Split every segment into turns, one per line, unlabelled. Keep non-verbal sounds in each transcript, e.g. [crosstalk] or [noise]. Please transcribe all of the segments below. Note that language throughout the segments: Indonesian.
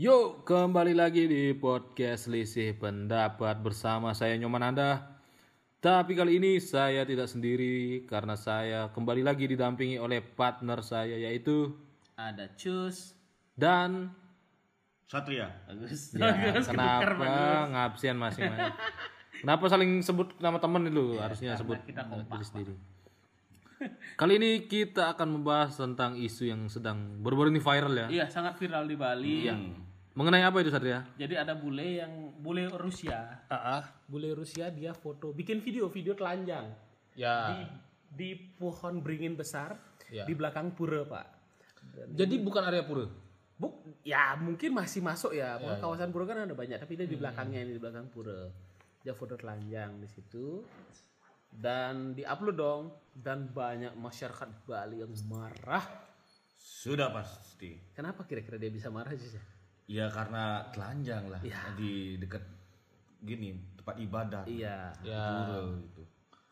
Yuk, kembali lagi di podcast Lisih Pendapat bersama saya Nyoman Anda. Tapi kali ini saya tidak sendiri karena saya kembali lagi didampingi oleh partner saya yaitu
Ada cus.
dan
Satria.
Bagus.
ya, kenapa ngabsen masing-masing? Kenapa saling sebut nama teman itu? Harusnya sebut
kita kompak,
diri sendiri. Kali ini kita akan membahas tentang isu yang sedang baru-baru ini viral ya.
Iya, sangat viral di Bali.
Mengenai apa itu Satria?
Jadi ada bule yang bule Rusia.
Ah,
Bule Rusia dia foto, bikin video, video telanjang
ya.
di di pohon beringin besar
Ya.
di belakang pura, Pak.
Jadi bukan area pura.
Buk, ya mungkin masih masuk ya. Pokoknya kawasan pura kan ada banyak, tapi dia di belakangnya ini di belakang pura. Dia foto telanjang di situ dan diupload dong dan banyak masyarakat Bali yang marah.
Sudah pasti.
Kenapa kira-kira dia bisa marah sih?
Ya karena telanjang lah
Iya.
di dekat gini tempat ibadah.
Iya.
Ya.
Pura gitu.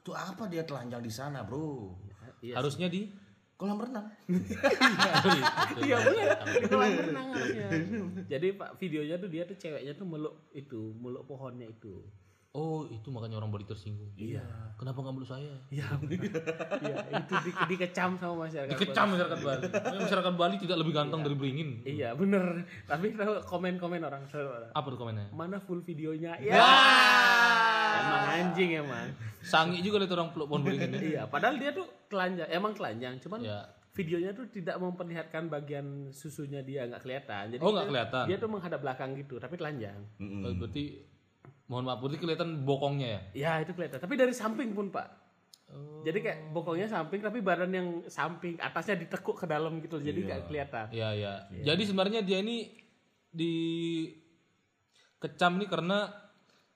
Itu apa dia telanjang di sana, Bro?
Iya.
Harusnya di
Kolam renang. [laughs]
Iya benar. Di kolam renang harusnya. [laughs] Jadi Pak videonya tuh dia tuh ceweknya tuh meluk itu, meluk pohonnya itu.
Oh, itu makanya orang Bali tersinggung.
Iya.
Kenapa nggak meluk saya?
Iya. Iya, itu di, dikecam sama masyarakat.
Dikecam masyarakat Bali. Masyarakat Bali tidak lebih ganteng dari beringin.
Iya, bener. Tapi tahu komen-komen orang selalu orang.
Apa tuh komennya?
Mana full videonya? Ya. Emang anjing emang.
Sangi juga lihat orang peluk pohon beringin. ya.
Iya, padahal dia tuh telanjang, emang telanjang, cuman
Ya.
videonya tuh tidak memperlihatkan bagian susunya dia nggak kelihatan. Jadi
Oh, nggak kelihatan.
Dia tuh menghadap belakang gitu, tapi telanjang.
Mm-mm.
Oh, Berarti mohon maaf, berarti kelihatan bokongnya ya?
Ya itu kelihatan. Tapi dari samping pun pak.
Oh.
Jadi kayak bokongnya samping tapi badan yang samping atasnya ditekuk ke dalam gitu. Jadi nggak kelihatan.
Iya, iya. Jadi sebenarnya dia ini di kecam nih karena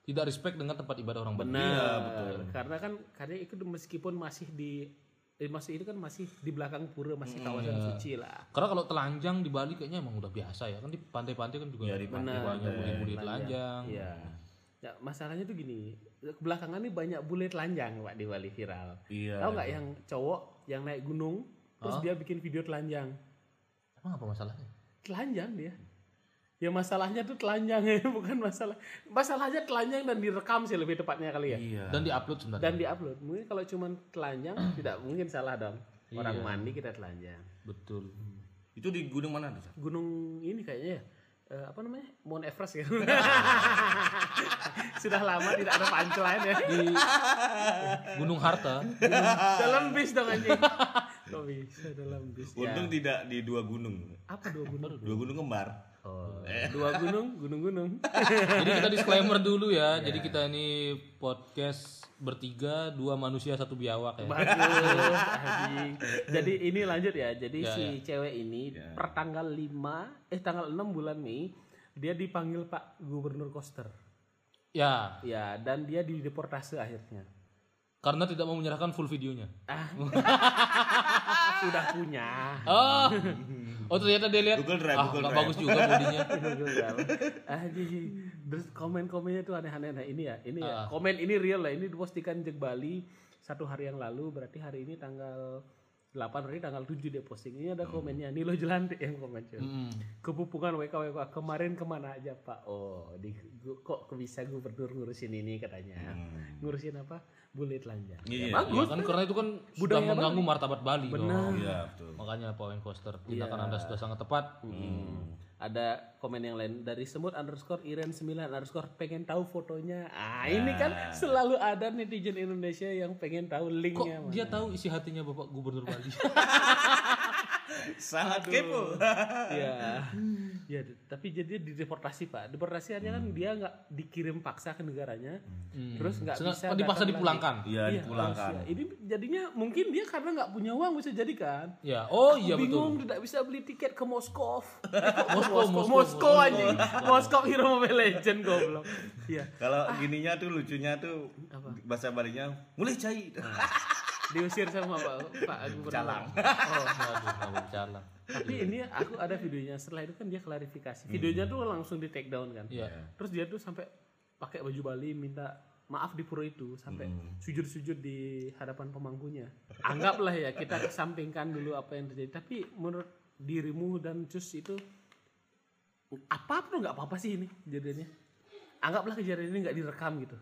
tidak respect dengan tempat ibadah orang Bali.
Benar. Karena kan karena itu meskipun masih di eh, masih itu kan masih di belakang pura masih kawasan suci lah.
Karena kalau telanjang di Bali kayaknya emang udah biasa ya. Kan di pantai-pantai kan juga
Ya, di pantai
banyak bule-bule telanjang.
Iya. Ya, masalahnya tuh gini, belakangan ini banyak bule telanjang pak di Bali viral.
Iya.
Tahu nggak yang cowok yang naik gunung terus dia bikin video telanjang?
Emang apa masalahnya?
telanjang dia ya masalahnya tuh telanjang ya [laughs] bukan masalah masalahnya telanjang dan direkam sih lebih tepatnya kali ya
Iya.
Dan diupload sebenarnya.
dan diupload mungkin kalau cuman telanjang [clears throat] tidak mungkin salah dong orang mandi kita telanjang
Betul.
Itu di gunung mana tuh?
Gunung ini kayaknya ya eh, apa namanya? Mount Everest ya [laughs] sudah lama tidak ada punchline ya.
Di Gunung Harta.
dalam bis dong anjing. Kok bisa dalam bis? Ya.
Untung tidak di dua gunung.
apa dua gunung?
Dua gunung kembar.
Oh, dua gunung gunung-gunung
Jadi kita disclaimer dulu ya. Jadi kita ini podcast bertiga, dua manusia satu biawak ya.
Bagus. Jadi ini lanjut ya. Jadi
Ya,
si cewek ini per tanggal 5 eh tanggal 6 bulan Mei dia dipanggil Pak Gubernur Koster.
Ya,
Ya, dan dia dideportasi akhirnya.
karena tidak mau menyerahkan full videonya.
Ah. [laughs] Udah punya.
Oh, oh ternyata dia lihat.
Google Drive,
ah,
Google Drive.
bagus juga bodinya. [laughs]
Anjing. Terus komen-komennya tuh aneh-aneh. Nah, ini ya, ini
Ah.
ya. Komen ini real lah. Ini dipostingan Jek Bali satu hari yang lalu. Berarti hari ini tanggal 8 berarti tanggal 7 dia posting. Ini ada komennya. Nilo Jelantik yang komen cuy.
Hmm.
Kepupungan WK WK kemarin ke mana aja Pak? Oh, di, gu- kok bisa gubernur ngurusin ini katanya. Ngurusin apa? Bule telanjang.
Iya.
Ya kan karena itu kan sudah mengganggu martabat Bali dong.
Iya, betul.
Makanya Pak Wayne Koster tindakan Anda sudah sangat tepat.
Hmm. Ada komen yang lain dari semut underscore iren 9 underscore pengen tahu fotonya. Ah ini kan selalu ada netizen Indonesia yang pengen tahu
Kok
linknya. Mas.
dia tahu isi hatinya Bapak Gubernur Bali? [laughs] [laughs]
Sangat kepo.
Iya. Ya, tapi jadi dia dideportasi pak. Deportasiannya kan dia nggak dikirim paksa ke negaranya, terus nggak bisa.
oh, dipaksa dipulangkan.
Iya,
Iya,
dipulangkan.
harusnya. Ini jadinya mungkin dia karena nggak punya uang bisa jadi kan.
Ya, oh iya betul.
Bingung tidak bisa beli tiket ke Moskow. [laughs]
Moskow,
Moskow,
Moskow,
Moskow aja. Moskow Hero Mobile Legend goblok. Iya.
Kalau gininya tuh lucunya tuh bahasa Balinya mulai cair.
Diusir sama Pak Pak Gubernur.
Calang.
Oh,
bercanda.
tapi ini aku ada videonya. Setelah itu kan dia klarifikasi. Videonya tuh langsung di take down kan.
Iya.
Terus dia tuh sampai pakai baju Bali minta maaf di pura itu sampai sujud-sujud di hadapan pemangkunya. Anggaplah ya kita kesampingkan dulu apa yang terjadi. Tapi menurut dirimu dan Cus itu apa pun nggak apa-apa sih ini kejadiannya anggaplah kejadian ini nggak direkam gitu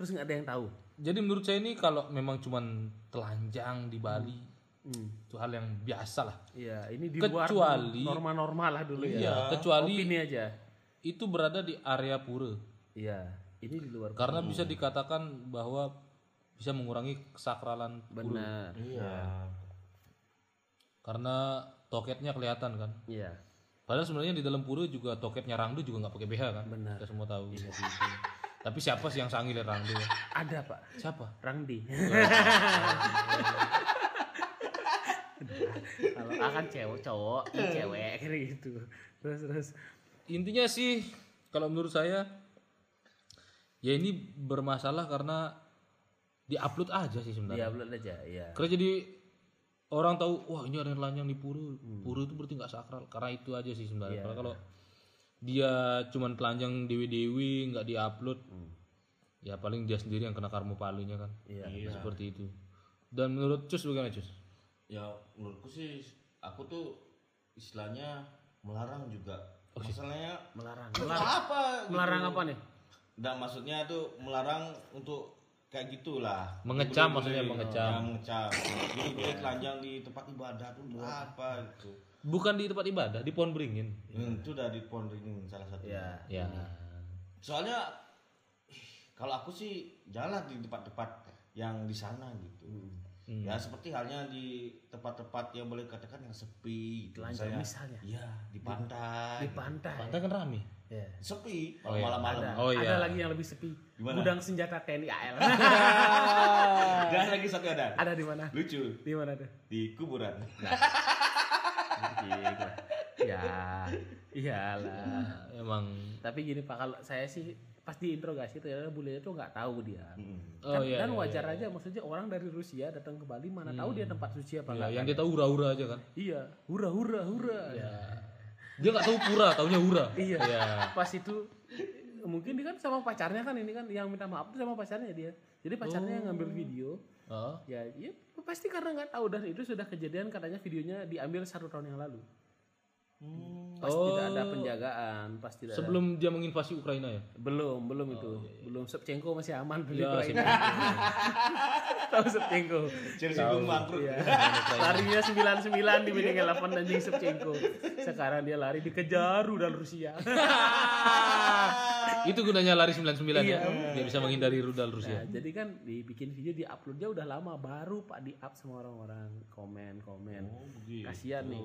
terus nggak ada yang tahu
Jadi menurut saya ini kalau memang cuman telanjang di Bali
Hmm.
itu hal yang biasa lah.
Iya, ini di luar
Kecuali-
norma-norma lah dulu
Iya,
ya.
kecuali
Opini aja.
itu berada di area pura.
Iya, ini di luar.
Karena bisa dikatakan bahwa bisa mengurangi kesakralan pura.
Benar.
Iya.
Karena toketnya kelihatan kan.
Iya.
Padahal sebenarnya di dalam pura juga toketnya Rangdu juga nggak pakai BH kan.
Benar.
Kita semua tahu. [laughs] Tapi siapa sih yang sanggil ya?
Ada pak,
Siapa?
Rangdi. [laughs] Kalau akan cewek cowok, ini cewek kayak gitu. Terus terus.
Intinya sih kalau menurut saya ya ini bermasalah karena diupload aja sih sebenarnya.
Iya, belum aja. Iya.
Karena jadi orang tahu wah ini ada yang telanjang di pura. Pura itu berarti nggak sakral karena itu aja sih sebenarnya.
Iya.
Karena kalau dia cuman telanjang dewi-dewi nggak diupload ya paling dia sendiri yang kena karma palunya kan.
Iya.
Seperti itu. Dan menurut Cus bagaimana Cus?
Ya menurutku sih aku tuh istilahnya melarang juga. Masalahnya
Melarang. Melarang.
apa? gitu.
Melarang apa nih?
Dan maksudnya tuh melarang untuk kayak gitulah.
Mengecam maksudnya, mengecam.
Ya, mengecam. Boleh-boleh [laughs] telanjang di tempat ibadah tuh untuk apa gitu.
Bukan di tempat ibadah, di pohon beringin.
Hmm, itu udah di pohon beringin salah satu.
Ya.
Ya.
Soalnya kalau aku sih jalan di tempat-tempat yang di sana gitu.
Hmm.
Ya seperti halnya di tempat-tempat yang boleh katakan yang sepi gitu.
Telanjang misalnya.
Iya, di pantai.
Di pantai.
Pantai kan rame.
Iya.
Sepi
Oh, iya.
malam-malam.
Ada,
Oh, iya.
ada lagi yang lebih sepi.
Gimana?
Gudang senjata TNI AL. [laughs] [laughs]
Dan lagi satu ada.
ada di mana?
Lucu
Di mana tuh?
di kuburan.
Gila. [laughs] ya, iyalah.
Emang
Tapi gini Pak, kalau saya sih pas diinterogasi ternyata bule itu nggak tahu dia.
Oh
Kan-
iya.
dan
iya,
wajar aja maksudnya orang dari Rusia datang ke Bali mana tahu dia tempat suci apa
iya.
enggak.
yang dia tahu hura-hura aja kan.
Iya, hura hura hura.
Dia nggak tahu pura, taunya hura.
Iya.
Iya.
Pas itu mungkin dia kan sama pacarnya kan ini kan yang minta maaf tuh sama pacarnya dia. Jadi pacarnya yang ngambil video.
Oh.
Ya, ya pasti karena nggak tahu dan itu sudah kejadian katanya videonya diambil satu tahun yang lalu. Pas tidak ada penjagaan, pas tidak ada-
Sebelum dia menginvasi Ukraina ya.
belum belum itu belum Shevchenko masih aman di
Ya,
Ukraina. [laughs] tahu Shevchenko
Chelsea belum bangkrut.
Iya. [laughs] larinya 99 dibanding 8 anjing Shevchenko sekarang dia lari dikejar rudal Rusia [laughs]
Itu gunanya lari 99 ya.
Iya.
Dia bisa menghindari rudal
nah,
Rusia.
jadi kan dibikin video di uploadnya udah lama baru pak di up sama orang-orang komen komen
Oh, begitu.
kasihan nih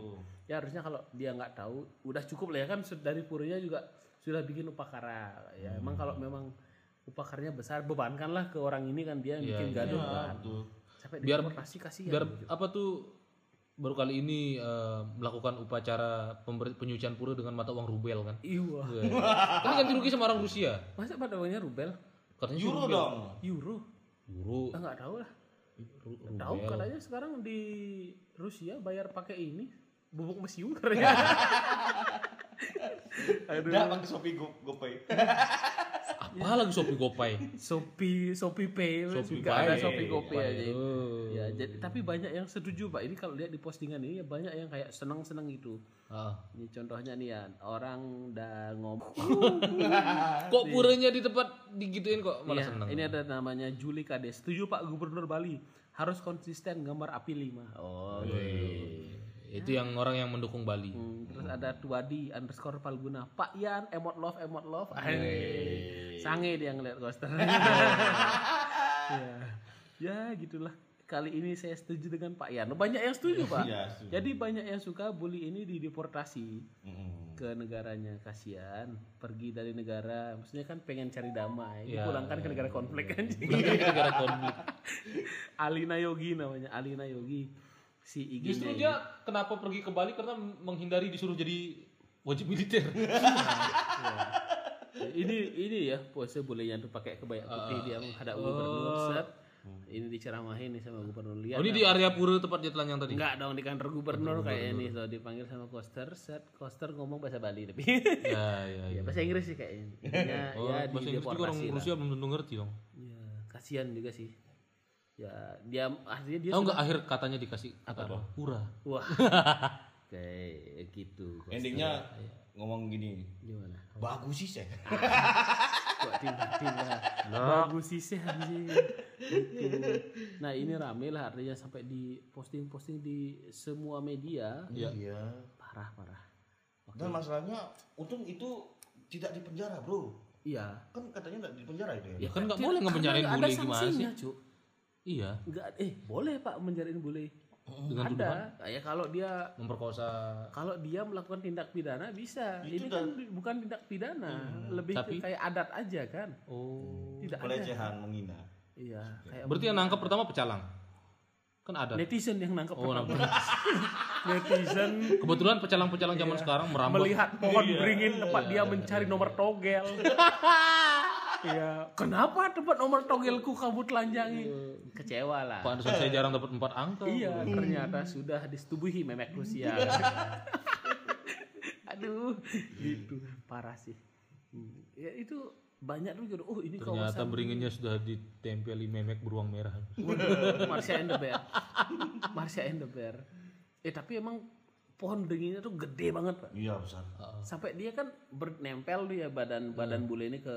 ya harusnya kalau dia nggak tahu udah cukup lah ya kan dari purnya juga sudah bikin upakara ya emang kalau memang upakarnya besar bebankanlah ke orang ini kan dia yang bikin gaduh kan
Betul.
sampai
Biar-
deportasi kasihan
Biar apa tuh baru kali ini eh, melakukan upacara penyucian pura dengan mata uang rubel kan.
Iya.
Kan ganti rugi sama orang Rusia.
Masa pada uangnya rubel?
Katanya
Euro
rubel.
dong.
Euro?
Euro.
Ah, nggak tahu lah.
Ru-
Tahu
rubel.
katanya sekarang di Rusia bayar pakai ini bubuk mesiu [laughs] katanya. Aduh.
Udah pakai Shopee Go GoPay.
Apa lagi Shopee Gopay?
Shopee, Shopee Pay,
Shopee
nggak ada
Pay.
Shopee GoPay aja.
Aduh.
Jadi tapi banyak yang setuju pak. Ini kalau lihat di postingan ini ya banyak yang kayak senang-senang gitu.
Ah.
Ini contohnya nih ya orang udah ngomong. [laughs]
Kok puranya di tempat digituin kok malah
Iya,
seneng.
ini ada namanya Juli Kades. Setuju Pak Gubernur Bali harus konsisten gambar api 5. Oh, gitu.
Itu yang orang yang mendukung Bali.
Hmm, terus ada Tuadi underscore Palguna. Pak Yan, emot love, emot love. Sange dia ngeliat coaster. [laughs] ya. ya, gitulah. Kali ini saya setuju dengan Pak Yan. Banyak yang setuju, Pak.
Iya, setuju.
Jadi banyak yang suka bully ini dideportasi
Mm-mm.
ke negaranya. Kasihan, pergi dari negara. Maksudnya kan pengen cari damai.
Ya,
Dipulangkan ke negara konflik anjing.
Negara konflik. [laughs]
Alina Yogi namanya, Alina Yogi. Si IG
Justru dia kenapa pergi ke Bali karena menghindari disuruh jadi wajib militer. [laughs]
ini ini ya pose bolehnya tuh pakai kebaya putih dia menghadap gubernur set ini diceramahin nih sama gubernur lihat
oh ini di area pura tempat dia telanjang tadi.
enggak dong di kantor gubernur kayaknya nih so dipanggil sama koster set koster ngomong bahasa Bali tapi [laughs]
Ya, ya, ya.
ya bahasa Inggris sih kayaknya Intinya, [laughs]
Oh,
ya
bahasa Inggris juga orang Rusia belum tentu ngerti dong.
ya kasihan juga sih ya dia artinya dia
Tahu nggak akhir katanya dikasih apa? Hura.
wah [laughs] kayak gitu
Endingnya ngomong gini,
Gimana?
bagus sih saya.
Kok tiba-tiba bagus sih sih anjing. Gitu. Nah ini rame lah artinya sampai di posting-posting di semua media.
Iya.
Parah parah.
Dan masalahnya, untung itu tidak di penjara bro.
Iya.
Kan katanya nggak di penjara itu ya.
Ya kan nggak boleh
nggak
bule
ada
gimana sih?
Cuk.
Iya,
Nggak, eh boleh pak menjarain bule.
Dengan
ada.
tuduhan
Ya kalau dia
memperkosa.
kalau dia melakukan tindak pidana bisa.
Itu
Ini kan bukan tindak pidana, lebih
Tapi-
ke kayak adat aja kan.
Oh.
Tidak ada.
Pelecehan, menghina.
Iya, kayak
Berarti yang nangkap pertama pecalang. Kan ada.
netizen yang nangkap
Oh,
pertama. [laughs] netizen
Kebetulan pecalang-pecalang zaman sekarang merambah.
melihat pohon beringin tempat dia mencari nomor togel. [laughs] Iya, kenapa tempat nomor togelku kamu telanjangi? Kecewa lah.
Pantesan saya jarang dapat empat angka.
Iya, ternyata sudah disetubuhi memek Rusia. [laughs] Aduh, gitu parah sih. Hmm, Ya itu banyak tuh gitu. Oh ini
Ternyata
kawasan
beringinnya sudah ditempeli memek beruang merah.
Marsha and the Bear. Marsha and the Bear. Eh tapi emang pohon beringinnya tuh gede banget pak.
Iya besar.
Sampai dia kan bernempel dia badan badan bule ini ke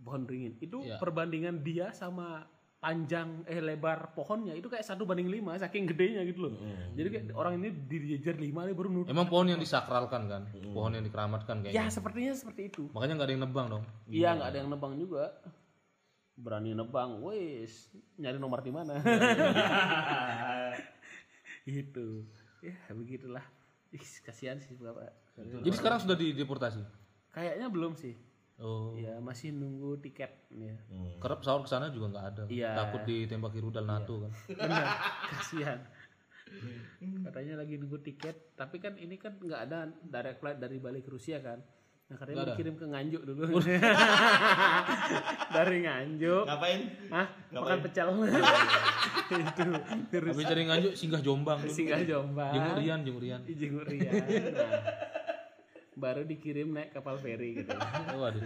pohon beringin. Itu
Iya.
perbandingan dia sama panjang eh lebar pohonnya itu kayak satu banding lima saking gedenya gitu loh. Jadi kayak orang ini dijejer lima dia baru nurut.
Emang pohon yang disakralkan kan, pohon yang dikeramatkan kayaknya.
Ya sepertinya seperti itu.
Makanya nggak ada yang nebang dong.
Iya nggak ada yang nebang juga. Berani nebang, wes nyari nomor di mana? [laughs] gitu. Ya begitulah. Ih, kasihan sih bapak.
Jadi sekarang sudah dideportasi.
Kayaknya belum sih.
Oh.
Ya masih nunggu tiket. Ya.
Karena pesawat ke sana juga nggak ada.
Iya.
Takut ditembaki rudal NATO kan. [laughs]
Benar, kasihan. Katanya lagi nunggu tiket, tapi kan ini kan nggak ada direct flight dari Bali ke Rusia kan. Nah katanya mau dikirim ke Nganjuk dulu. [laughs] dari Nganjuk.
Ngapain?
Hah? Makan pecel. itu. Terus
Habis dari Nganjuk singgah Jombang dulu.
singgah Jombang.
Jenguk Rian, jenguk Rian.
Di Jenguk Rian. Nah, baru dikirim naik kapal feri gitu.
Oh, [laughs] waduh.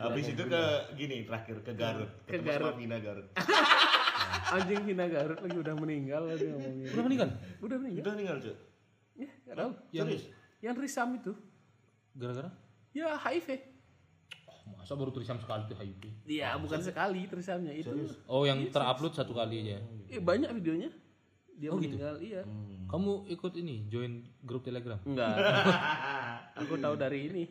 Habis itu ke gini terakhir ke Garut.
Ke Garut.
Vina Garut. [laughs]
Anjing Vina Garut lagi udah meninggal lagi ngomongin.
Udah meninggal?
Udah meninggal?
Udah tinggal cuy.
Ya, nggak tahu.
Serius?
Yang Risam itu.
Gara-gara?
Ya HIV.
Oh, masa baru tulisan sekali tuh HIV?
Iya, bukan sekali Trisamnya itu.
Oh, yang terupload satu kali aja.
Eh, banyak videonya. Dia meninggal, iya.
Kamu ikut ini, join grup Telegram?
Enggak. [laughs] Aku tahu dari ini.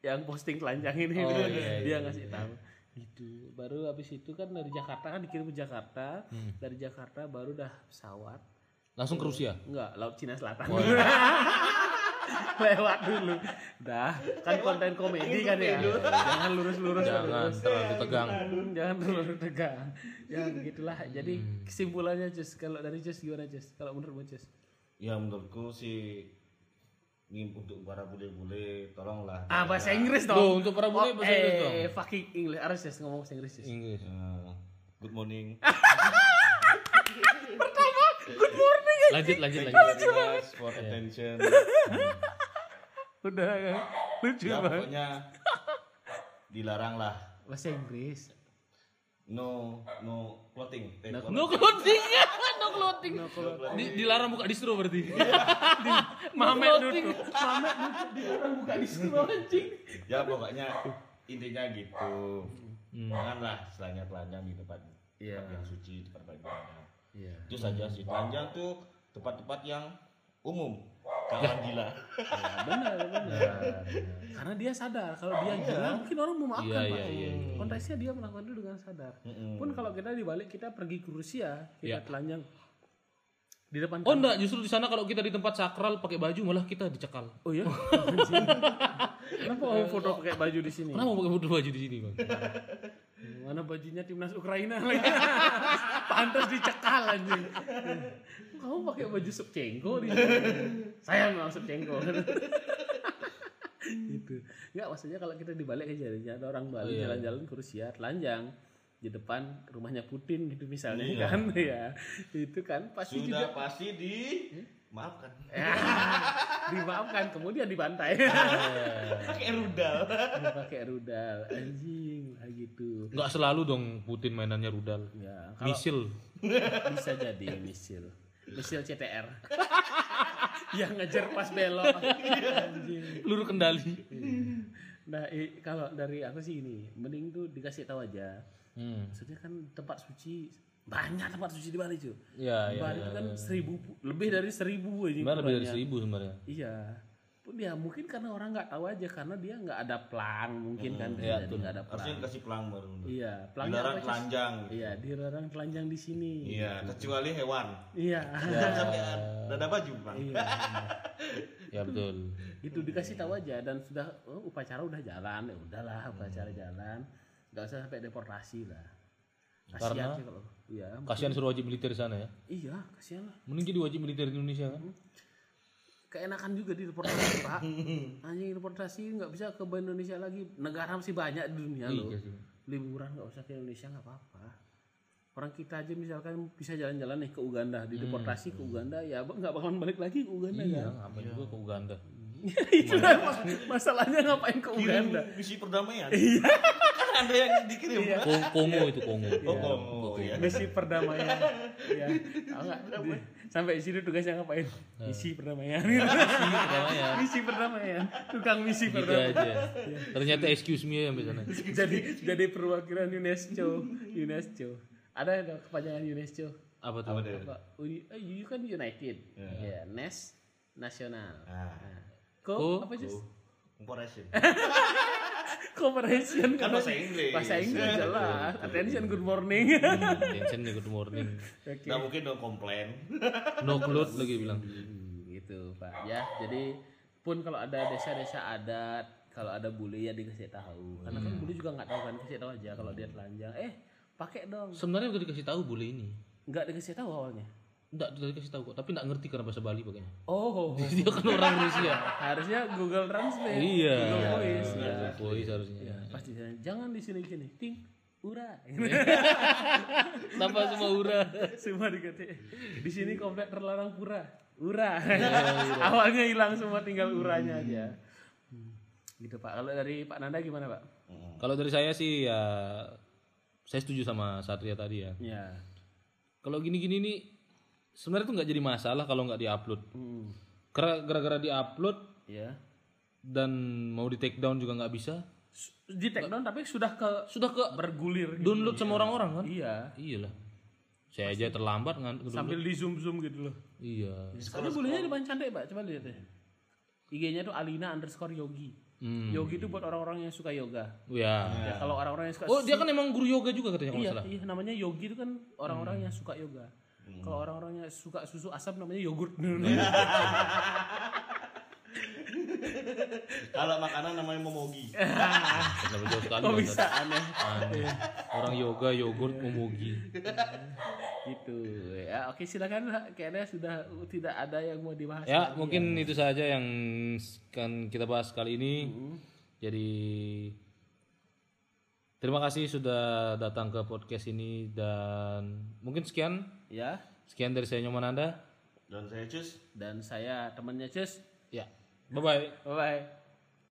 Yang posting telanjang ini
Oh, [laughs]
dia,
iya,
dia ngasih tahu. Gitu. Baru habis itu kan dari Jakarta kan dikirim ke Jakarta. Dari Jakarta baru dah pesawat.
Langsung ke Rusia?
Enggak, Laut Cina Selatan. [laughs] [laughs] Lewat dulu. Dah, kan konten komedi kan ya. Jangan lurus-lurus
Jangan terlalu tegang.
Jangan terlalu tegang. Ya begitulah. Jadi kesimpulannya Cus, kalau dari Cus gimana Cus? Kalau menurutmu Cus?
Ya menurutku sih ini untuk para bule-bule tolonglah.
Ah bahasa Inggris
Tuh,
dong.
untuk para bule
Oh,
bahasa Inggris dong.
Eh, fucking English. Harus Cus ngomong bahasa Inggris.
Inggris.
Eh, good morning. [laughs]
Lanjut, lanjut,
Thank
lanjut.
you very much for attention. [laughs]
Udah ya. Lucu
ya
banget.
pokoknya dilarang lah.
Bahasa Inggris.
No no clothing.
No clothing, [laughs] no clothing.
No clothing.
Di, dilarang buka distro berarti. [laughs]
Mamet duduk. Mamet duduk di orang buka distro anjing.
Ya pokoknya intinya gitu. Janganlah selanya telanjang di tempat
Iya.
tempat yang suci, tempat beribadah.
Iya.
Itu saja sih. Telanjang tuh tempat-tempat yang umum. Kawan gila.
Ya, benar, benar. Karena dia sadar kalau dia gila mungkin orang mau maafkan
Iya,
Pak.
iya, iya,
Konteksnya dia melakukan itu dengan sadar. Pun kalau kita dibalik kita pergi ke Rusia, kita
Iya.
telanjang di depan
Oh enggak, justru di sana kalau kita di tempat sakral pakai baju malah kita dicekal.
Oh ya? Kenapa kamu foto pakai baju di sini?
Kenapa pakai foto baju di sini, Bang?
Mana bajunya timnas Ukraina lagi? [laughs] Pantas dicekal anjing. Kamu pakai baju Subchenko di sini. [laughs] Saya memang Subchenko. [laughs] gitu. Enggak maksudnya kalau kita dibalik aja ada orang Bali jalan-jalan ke Rusia telanjang di depan rumahnya Putin gitu misalnya kan [laughs] ya itu kan pasti
Sudah
juga
pasti di maafkan.
ya, dimaafkan kemudian dibantai
Pakai rudal.
pakai rudal anjing lah gitu
Enggak selalu dong Putin mainannya rudal.
ya kalau
Misil.
bisa jadi misil misil CTR [laughs] yang ngejar pas belok.
Peluru kendali.
Nah, i- kalau dari aku sih ini, mending tuh dikasih tahu aja.
Hmm.
Maksudnya kan tempat suci banyak tempat suci di Bali cuy.
Ya, ya.
Bali itu kan seribu lebih dari seribu aja.
Lebih dari seribu sebenarnya.
Iya. Pun ya mungkin karena orang nggak tahu aja karena dia nggak ada pelang mungkin kan
iya,
jadi nggak ada pelang.
Harusnya dikasih pelang baru.
Iya, pelangnya
Dilarang telanjang.
Iya, dilarang telanjang di sini.
Iya, kecuali hewan.
Iya. [laughs]
Jangan sampai ada baju bang.
Iya.
Ya betul.
itu dikasih tahu aja dan sudah oh, upacara udah jalan ya udahlah upacara jalan nggak usah sampai deportasi lah kasihan
Karena?
sih kalau iya
Kasihan suruh wajib militer di sana ya.
iya kasihan lah
Mending jadi wajib militer di Indonesia kan.
Keenakan juga di deportasi pak. Anjing deportasi nggak bisa ke Indonesia lagi. Negara masih banyak di dunia loh.
Iya
liburan nggak usah ke Indonesia nggak apa-apa. Orang kita aja misalkan bisa jalan-jalan nih ke Uganda. Di deportasi ke Uganda ya nggak bakalan balik lagi ke Uganda
Iya,
kan?
ngapain juga ke Uganda. [laughs]
itu lah mas- masalahnya ngapain ke Uganda?
Misi perdamaian. Iya. Ada yang dikirim.
Kong- Kongo itu Kongo.
Oh, Kongo, iya.
misi perdamaian. Ya tahu nggak Di- sampai sini tugasnya ngapain? Misi perdamaian.
Perdamaian.
misi perdamaian. Tukang misi
Gitu
perdamaian.
aja. Ternyata excuse me ya sampai sana. [laughs]
jadi jadi perwakilan UNESCO. UNESCO. Ada ada kepanjangan UNESCO?
Apa tuh?
Apa
Uni, eh, you kan United. Ya NES nasional.
Nah,
Ko,
Ko-
apa sih?
Corporation. [laughs]
Cooperation
Kan bahasa Inggris.
bahasa Inggris jelas attention good morning
nih good morning. [laughs]
Oke.
Nggak mungkin dong komplain.
No cloth lagi bilang.
Hmm, gitu pak ya jadi pun kalau ada desa-desa adat kalau ada bule ya dikasih tahu karena kan bule juga nggak tahu kan kasih tahu aja kalau dia telanjang eh pakai dong
Sebenarnya udah dikasih tahu boleh ini.
nggak dikasih tahu awalnya
Enggak, udah dikasih tahu kok, tapi enggak ngerti karena bahasa Bali pakainya.
oh
Dia kan orang Rusia.
harusnya Google Translate.
Iya.
Google Voice. Ya.
Google Voice harusnya.
Ya, pasti saya, jangan di sini gini ting ura. [laughs]
Tanpa semua ura.
semua dikata di sini komplek terlarang pura. Ura. [laughs] Awalnya hilang semua tinggal uranya aja. Hmm, gitu pak. Kalau dari Pak Nanda gimana pak?
Kalau dari saya sih ya saya setuju sama Satria tadi ya.
ya
Kalau gini-gini nih sebenarnya tuh nggak jadi masalah kalau nggak diupload.
hmm.
Karena gara-gara diupload
ya
dan mau di take down juga nggak bisa.
di take down tapi sudah ke
Sudah ke
bergulir gitu.
download sama orang-orang kan?
iya
Iyalah. Saya aja terlambat kan.
sambil di zoom zoom gitu loh
Iya.
Sekarang bolehnya di cantik pak coba lihat deh IG-nya tuh Alina underscore Yogi
Hmm.
Yogi itu buat orang-orang yang suka yoga
Ya.
ya kalau orang-orang yang suka
Oh dia kan emang guru yoga juga katanya kalau
iya, iya namanya Yogi itu kan orang-orang yang suka yoga kalau orang-orang yang suka susu asam namanya yogurt [laughs]
Kalau makanan namanya momogi.
Kenapa jauh sekali?
bisa aneh
Aneh. Orang yoga, yogurt, momogi.
gitu ya oke silakan kayaknya sudah tidak ada yang mau dibahas
Ya, mungkin itu saja yang kan kita bahas kali ini. Jadi terima kasih sudah datang ke podcast ini dan mungkin sekian
ya
sekian dari saya Nyoman Anda.
Dan saya cus.
dan saya temannya Cus
Ya. Bye bye.
bye bye